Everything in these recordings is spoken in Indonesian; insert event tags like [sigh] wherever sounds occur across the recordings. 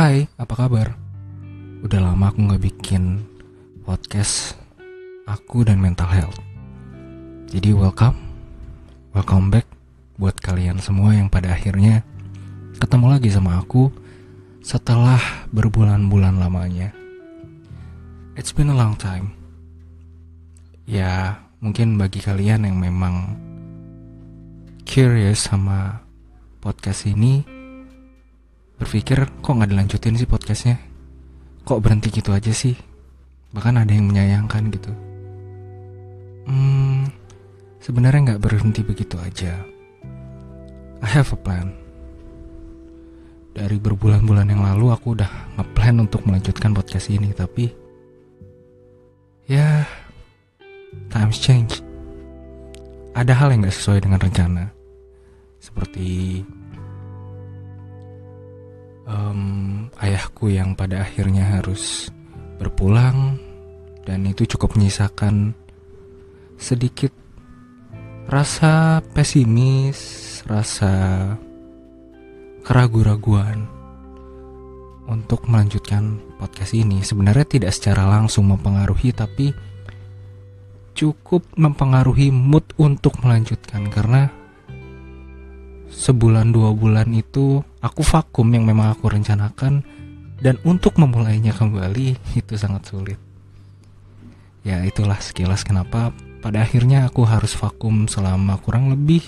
Hai, apa kabar? Udah lama aku gak bikin podcast aku dan mental health. Jadi welcome, welcome back buat kalian semua yang pada akhirnya ketemu lagi sama aku setelah berbulan-bulan lamanya. It's been a long time. Ya, mungkin bagi kalian yang memang curious sama podcast ini, berpikir kok nggak dilanjutin sih podcastnya? Kok berhenti gitu aja sih? Bahkan ada yang menyayangkan gitu. Hmm sebenarnya nggak berhenti begitu aja. I have a plan. Dari berbulan-bulan yang lalu aku udah ngeplan untuk melanjutkan podcast ini tapi ya times change. Ada hal yang gak sesuai dengan rencana. Seperti um, ayahku yang pada akhirnya harus berpulang dan itu cukup menyisakan sedikit rasa pesimis, rasa keraguan-raguan untuk melanjutkan podcast ini. Sebenarnya tidak secara langsung mempengaruhi tapi cukup mempengaruhi mood untuk melanjutkan karena sebulan dua bulan itu aku vakum yang memang aku rencanakan dan untuk memulainya kembali itu sangat sulit. Ya itulah sekilas kenapa pada akhirnya aku harus vakum selama kurang lebih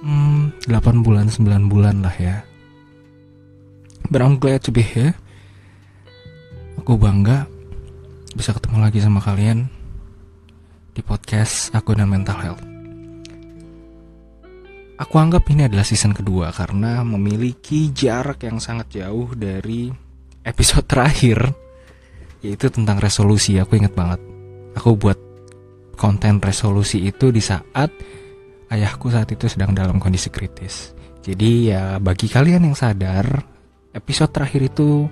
hmm, 8 bulan 9 bulan lah ya. But I'm glad to be here. Aku bangga bisa ketemu lagi sama kalian di podcast aku dan mental health. Aku anggap ini adalah season kedua karena memiliki jarak yang sangat jauh dari episode [laughs] terakhir yaitu tentang resolusi. Aku inget banget. Aku buat konten resolusi itu di saat ayahku saat itu sedang dalam kondisi kritis. Jadi ya bagi kalian yang sadar, episode terakhir itu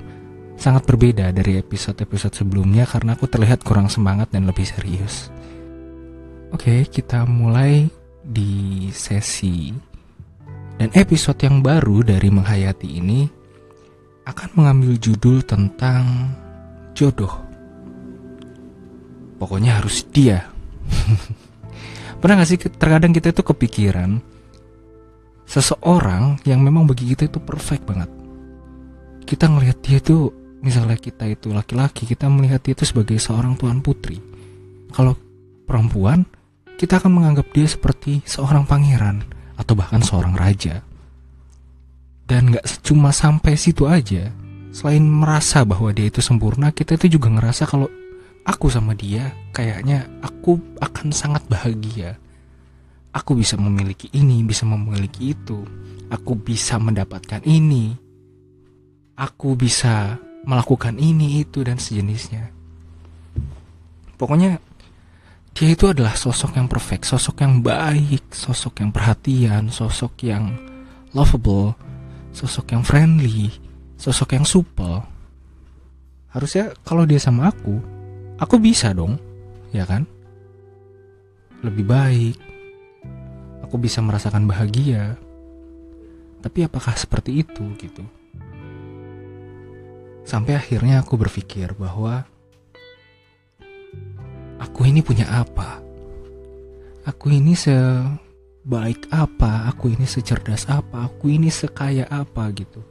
sangat berbeda dari episode-episode sebelumnya karena aku terlihat kurang semangat dan lebih serius. Oke, kita mulai di sesi dan episode yang baru dari Menghayati ini akan mengambil judul tentang jodoh. Pokoknya harus dia. [laughs] Pernah gak sih terkadang kita itu kepikiran seseorang yang memang bagi kita itu perfect banget. Kita ngelihat dia itu misalnya kita itu laki-laki, kita melihat dia itu sebagai seorang tuan putri. Kalau perempuan, kita akan menganggap dia seperti seorang pangeran atau bahkan seorang raja. Dan gak cuma sampai situ aja, selain merasa bahwa dia itu sempurna, kita itu juga ngerasa kalau aku sama dia kayaknya aku akan sangat bahagia. Aku bisa memiliki ini, bisa memiliki itu. Aku bisa mendapatkan ini. Aku bisa melakukan ini, itu, dan sejenisnya. Pokoknya dia itu adalah sosok yang perfect, sosok yang baik, sosok yang perhatian, sosok yang lovable, sosok yang friendly, sosok yang supel. Harusnya kalau dia sama aku, aku bisa dong, ya kan? Lebih baik. Aku bisa merasakan bahagia. Tapi apakah seperti itu gitu? Sampai akhirnya aku berpikir bahwa aku ini punya apa? Aku ini sebaik apa? Aku ini secerdas apa? Aku ini sekaya apa gitu?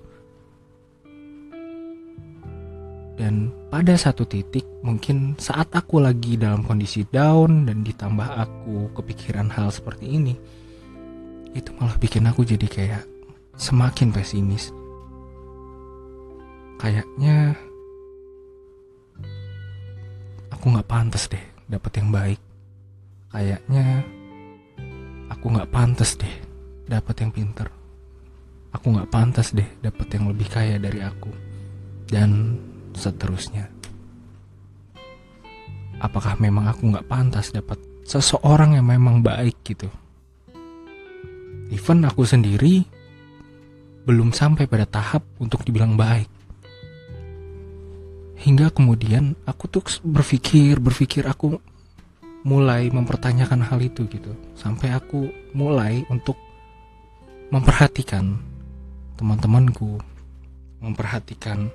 Dan pada satu titik mungkin saat aku lagi dalam kondisi down dan ditambah aku kepikiran hal seperti ini, itu malah bikin aku jadi kayak semakin pesimis. Kayaknya aku nggak pantas deh dapat yang baik. Kayaknya aku nggak pantas deh dapat yang pinter. Aku nggak pantas deh dapat yang lebih kaya dari aku. Dan seterusnya. Apakah memang aku nggak pantas dapat seseorang yang memang baik gitu? Even aku sendiri belum sampai pada tahap untuk dibilang baik hingga kemudian aku tuh berpikir berpikir aku mulai mempertanyakan hal itu gitu sampai aku mulai untuk memperhatikan teman-temanku memperhatikan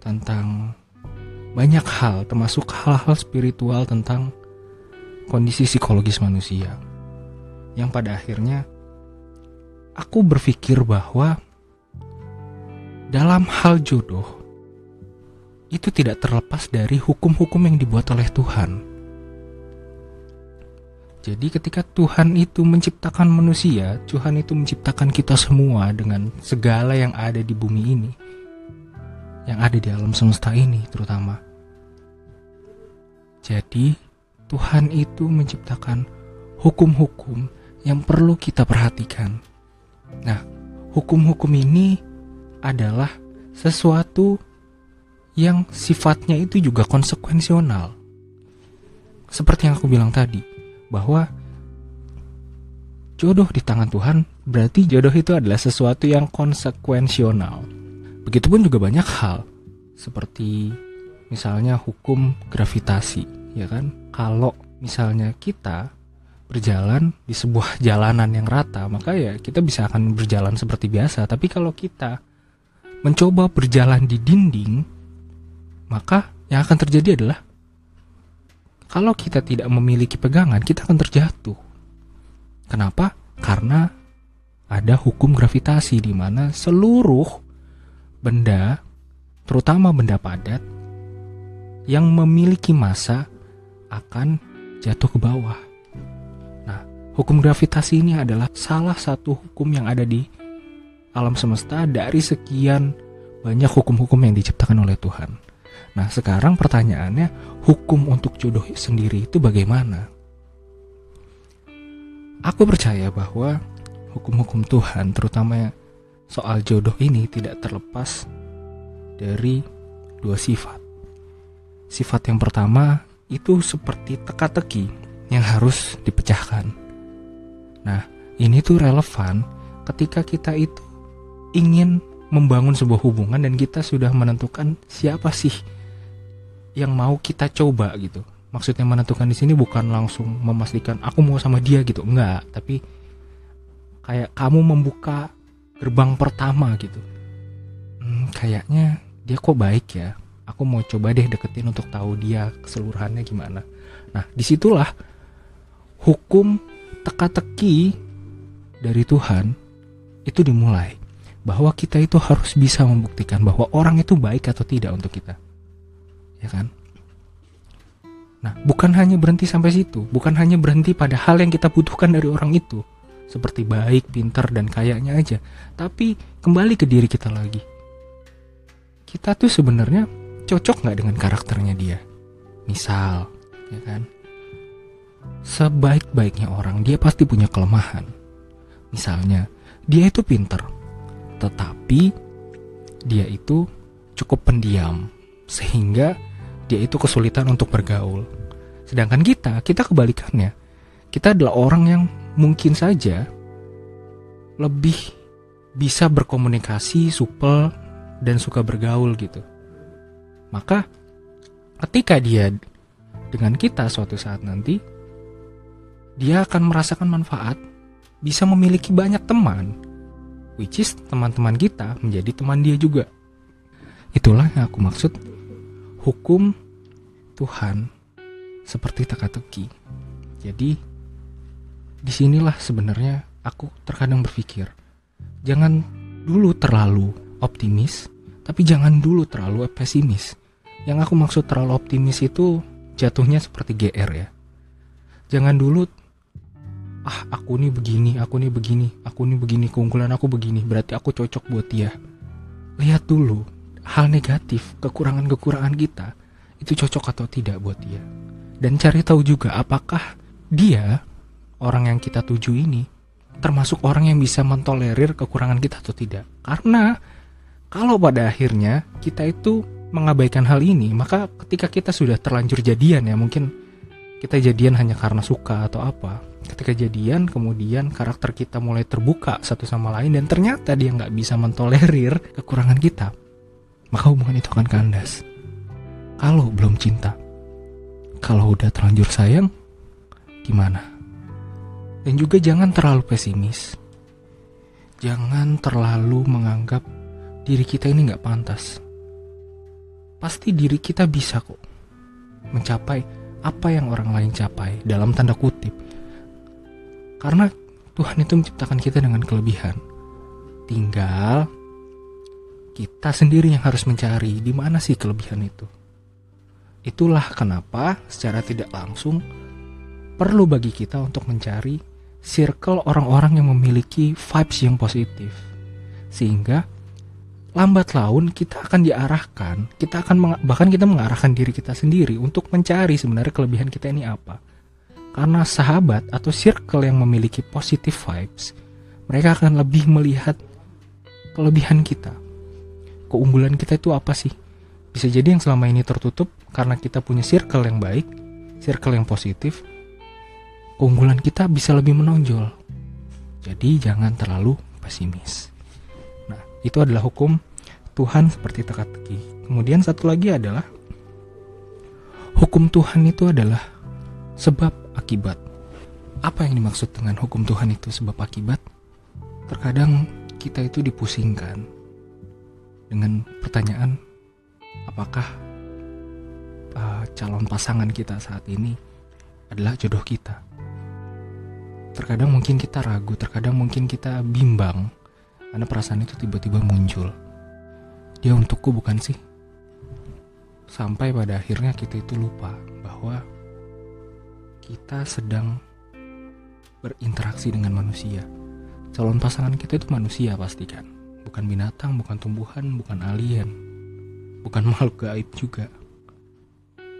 tentang banyak hal, termasuk hal-hal spiritual tentang kondisi psikologis manusia. Yang pada akhirnya aku berpikir bahwa dalam hal jodoh itu tidak terlepas dari hukum-hukum yang dibuat oleh Tuhan. Jadi ketika Tuhan itu menciptakan manusia, Tuhan itu menciptakan kita semua dengan segala yang ada di bumi ini. Yang ada di alam semesta ini terutama. Jadi Tuhan itu menciptakan hukum-hukum yang perlu kita perhatikan. Nah, hukum-hukum ini adalah sesuatu yang sifatnya itu juga konsekuensional. Seperti yang aku bilang tadi, bahwa jodoh di tangan Tuhan berarti jodoh itu adalah sesuatu yang konsekuensional. Begitupun juga banyak hal, seperti misalnya hukum gravitasi, ya kan? Kalau misalnya kita berjalan di sebuah [laughs] jalanan yang rata, maka ya kita bisa akan berjalan seperti biasa. Tapi kalau kita mencoba berjalan di dinding, maka yang akan terjadi adalah kalau kita tidak memiliki pegangan, kita akan terjatuh. Kenapa? Karena ada hukum gravitasi di mana seluruh benda, terutama benda padat, yang memiliki massa akan jatuh ke bawah. Hukum gravitasi ini adalah salah satu hukum yang ada di alam semesta dari sekian banyak hukum-hukum yang diciptakan oleh Tuhan. Nah, sekarang pertanyaannya, hukum untuk jodoh sendiri itu bagaimana? Aku percaya bahwa hukum-hukum Tuhan, terutama soal jodoh ini, tidak terlepas dari dua sifat. Sifat yang pertama itu seperti teka-teki yang harus dipecahkan. Nah, ini tuh relevan ketika kita itu ingin membangun sebuah hubungan dan kita sudah menentukan siapa sih yang mau kita coba gitu. Maksudnya menentukan di sini bukan langsung memastikan aku mau sama dia gitu, enggak, tapi kayak kamu membuka gerbang pertama gitu. Hmm, kayaknya dia kok baik ya. Aku mau coba deh deketin untuk tahu dia keseluruhannya gimana. Nah, di situlah hukum teka-teki dari Tuhan itu dimulai bahwa kita itu harus bisa membuktikan bahwa orang itu baik atau tidak untuk kita. Ya kan? Nah, bukan hanya berhenti sampai situ, bukan hanya berhenti pada hal yang kita butuhkan dari orang itu, seperti baik, pintar, dan kayaknya aja, tapi kembali ke diri kita lagi. Kita tuh sebenarnya cocok nggak dengan karakternya dia? Misal, ya kan? sebaik-baiknya orang dia pasti punya kelemahan. Misalnya, dia itu pinter, tetapi dia itu cukup pendiam, sehingga dia itu kesulitan untuk bergaul. Sedangkan kita, kita kebalikannya. Kita adalah orang yang mungkin saja lebih bisa berkomunikasi, supel, dan suka bergaul gitu. Maka ketika dia dengan kita suatu saat nanti, dia akan merasakan manfaat, bisa memiliki banyak teman, which is teman-teman kita menjadi teman dia juga. Itulah yang aku maksud hukum Tuhan seperti teka-teki. Jadi di sinilah sebenarnya aku terkadang berpikir, jangan dulu terlalu optimis, tapi jangan dulu terlalu pesimis. Yang aku maksud terlalu optimis itu jatuhnya seperti GR ya. Jangan dulu ah aku nih begini, aku nih begini, aku nih begini, keunggulan aku begini, berarti aku cocok buat dia. Lihat dulu hal negatif, kekurangan-kekurangan kita itu cocok atau tidak buat dia. Dan cari tahu juga apakah dia orang yang kita tuju ini termasuk orang yang bisa mentolerir kekurangan kita atau tidak. Karena kalau pada akhirnya kita itu mengabaikan hal ini, maka ketika kita sudah terlanjur jadian ya mungkin kita jadian hanya karena suka atau apa. Ketika jadian kemudian karakter kita mulai terbuka satu sama lain dan ternyata dia nggak bisa mentolerir kekurangan kita. Maka hubungan itu akan kandas. Kalau belum cinta kalau udah terlanjur sayang gimana? Dan juga jangan terlalu pesimis. Jangan terlalu menganggap diri kita ini nggak pantas. Pasti diri kita bisa kok mencapai apa yang orang lain capai dalam tanda kutip. Karena Tuhan itu menciptakan kita dengan kelebihan. Tinggal kita sendiri yang harus mencari di mana sih kelebihan itu. Itulah kenapa secara tidak langsung perlu bagi kita untuk mencari circle orang-orang yang memiliki vibes yang positif. Sehingga lambat laun kita akan diarahkan, kita akan bahkan kita mengarahkan diri kita sendiri untuk mencari sebenarnya kelebihan kita ini apa. Karena sahabat atau circle yang memiliki positive vibes, mereka akan lebih melihat kelebihan kita. Keunggulan kita itu apa sih? Bisa jadi yang selama ini tertutup karena kita punya circle yang baik, circle yang positif, keunggulan kita bisa lebih menonjol. Jadi jangan terlalu pesimis. Itu adalah hukum Tuhan seperti teka-teki. Kemudian satu lagi adalah hukum Tuhan itu adalah sebab akibat. Apa yang dimaksud dengan hukum Tuhan itu sebab akibat? Terkadang kita itu dipusingkan dengan pertanyaan apakah uh, calon pasangan kita saat ini adalah jodoh kita. Terkadang mungkin kita ragu, terkadang mungkin kita bimbang karena perasaan itu tiba-tiba muncul. Dia untukku bukan sih? Sampai pada akhirnya kita itu lupa bahwa kita sedang berinteraksi dengan manusia. Calon pasangan kita itu manusia pastikan, bukan binatang, bukan tumbuhan, bukan alien bukan [laughs] makhluk gaib juga.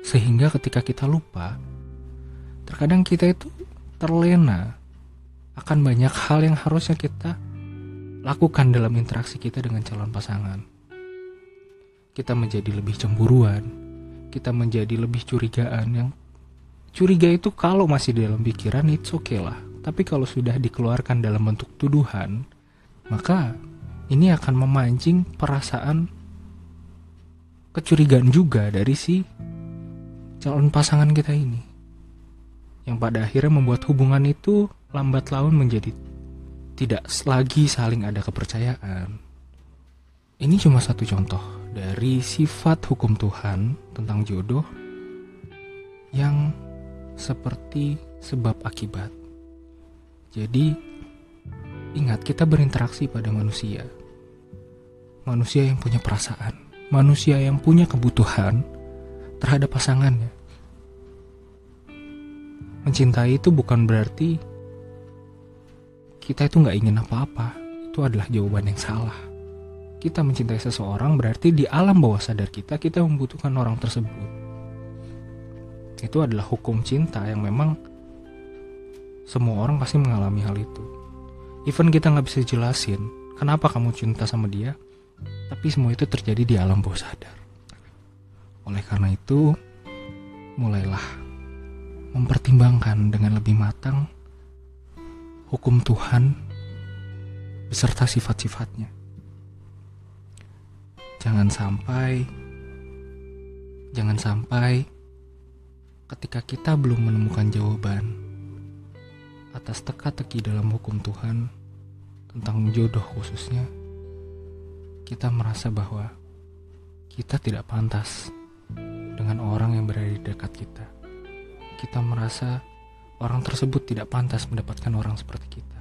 Sehingga ketika kita lupa, terkadang kita itu terlena akan banyak hal yang harusnya kita lakukan dalam interaksi kita dengan calon pasangan. Kita menjadi lebih cemburuan, kita menjadi lebih curigaan yang curiga itu kalau masih dalam pikiran oke okay lah. Tapi kalau sudah dikeluarkan dalam bentuk tuduhan, maka ini akan memancing perasaan kecurigaan juga dari si calon pasangan kita ini. Yang pada akhirnya membuat hubungan itu lambat laun menjadi tidak lagi saling ada kepercayaan. Ini cuma satu contoh dari sifat hukum Tuhan tentang jodoh yang seperti sebab akibat. Jadi, ingat kita berinteraksi pada manusia. Manusia yang punya perasaan manusia yang punya kebutuhan terhadap pasangannya. Mencintai itu bukan berarti kita itu nggak ingin apa-apa. Itu adalah jawaban yang salah. Kita mencintai seseorang berarti di alam bawah sadar kita kita membutuhkan orang tersebut. Itu adalah hukum cinta yang memang semua orang pasti mengalami hal itu. Even kita nggak bisa jelasin kenapa kamu cinta sama dia, tapi semua itu terjadi di alam bawah sadar. Oleh karena itu, mulailah mempertimbangkan dengan lebih matang hukum Tuhan beserta sifat-sifatnya. Jangan sampai jangan sampai ketika kita belum menemukan jawaban atas teka-teki dalam hukum Tuhan tentang jodoh khususnya, kita merasa bahwa kita tidak pantas dengan orang yang berada di dekat kita. Kita merasa orang tersebut tidak pantas mendapatkan orang seperti kita.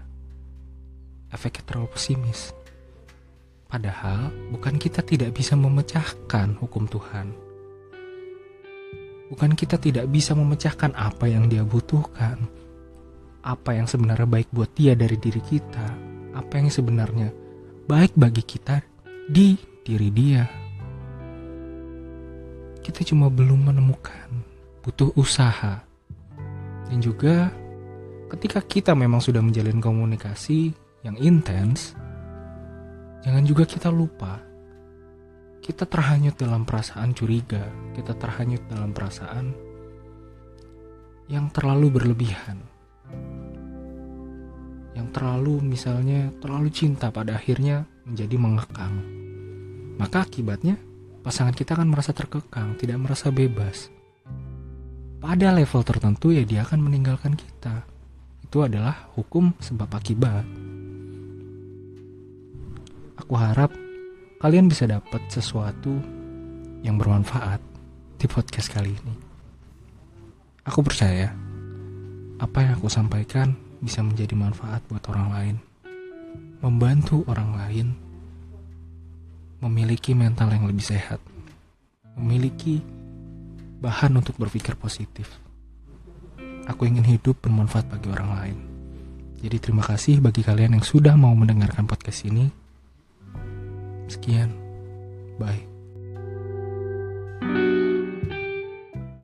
Efeknya terlalu pesimis. Padahal bukan kita tidak bisa memecahkan hukum Tuhan. Bukan kita tidak bisa memecahkan apa yang dia butuhkan. Apa yang sebenarnya baik buat dia dari diri kita. Apa yang sebenarnya baik bagi kita di diri dia. Kita cuma belum menemukan, butuh usaha. Dan juga ketika kita memang sudah menjalin komunikasi yang intens, jangan juga kita lupa. Kita terhanyut dalam perasaan curiga, kita terhanyut dalam perasaan yang terlalu berlebihan. Yang terlalu misalnya terlalu cinta pada akhirnya menjadi mengekang maka akibatnya pasangan kita akan merasa terkekang, tidak merasa bebas. Pada level tertentu ya dia akan meninggalkan kita. Itu adalah hukum sebab akibat. Aku harap kalian bisa dapat sesuatu yang bermanfaat di podcast kali ini. Aku percaya apa yang aku sampaikan bisa menjadi manfaat buat orang lain, membantu orang lain memiliki mental yang lebih sehat, memiliki bahan untuk berpikir positif. Aku ingin hidup bermanfaat bagi orang lain. Jadi terima kasih bagi kalian yang sudah mau mendengarkan podcast ini. Sekian. Bye.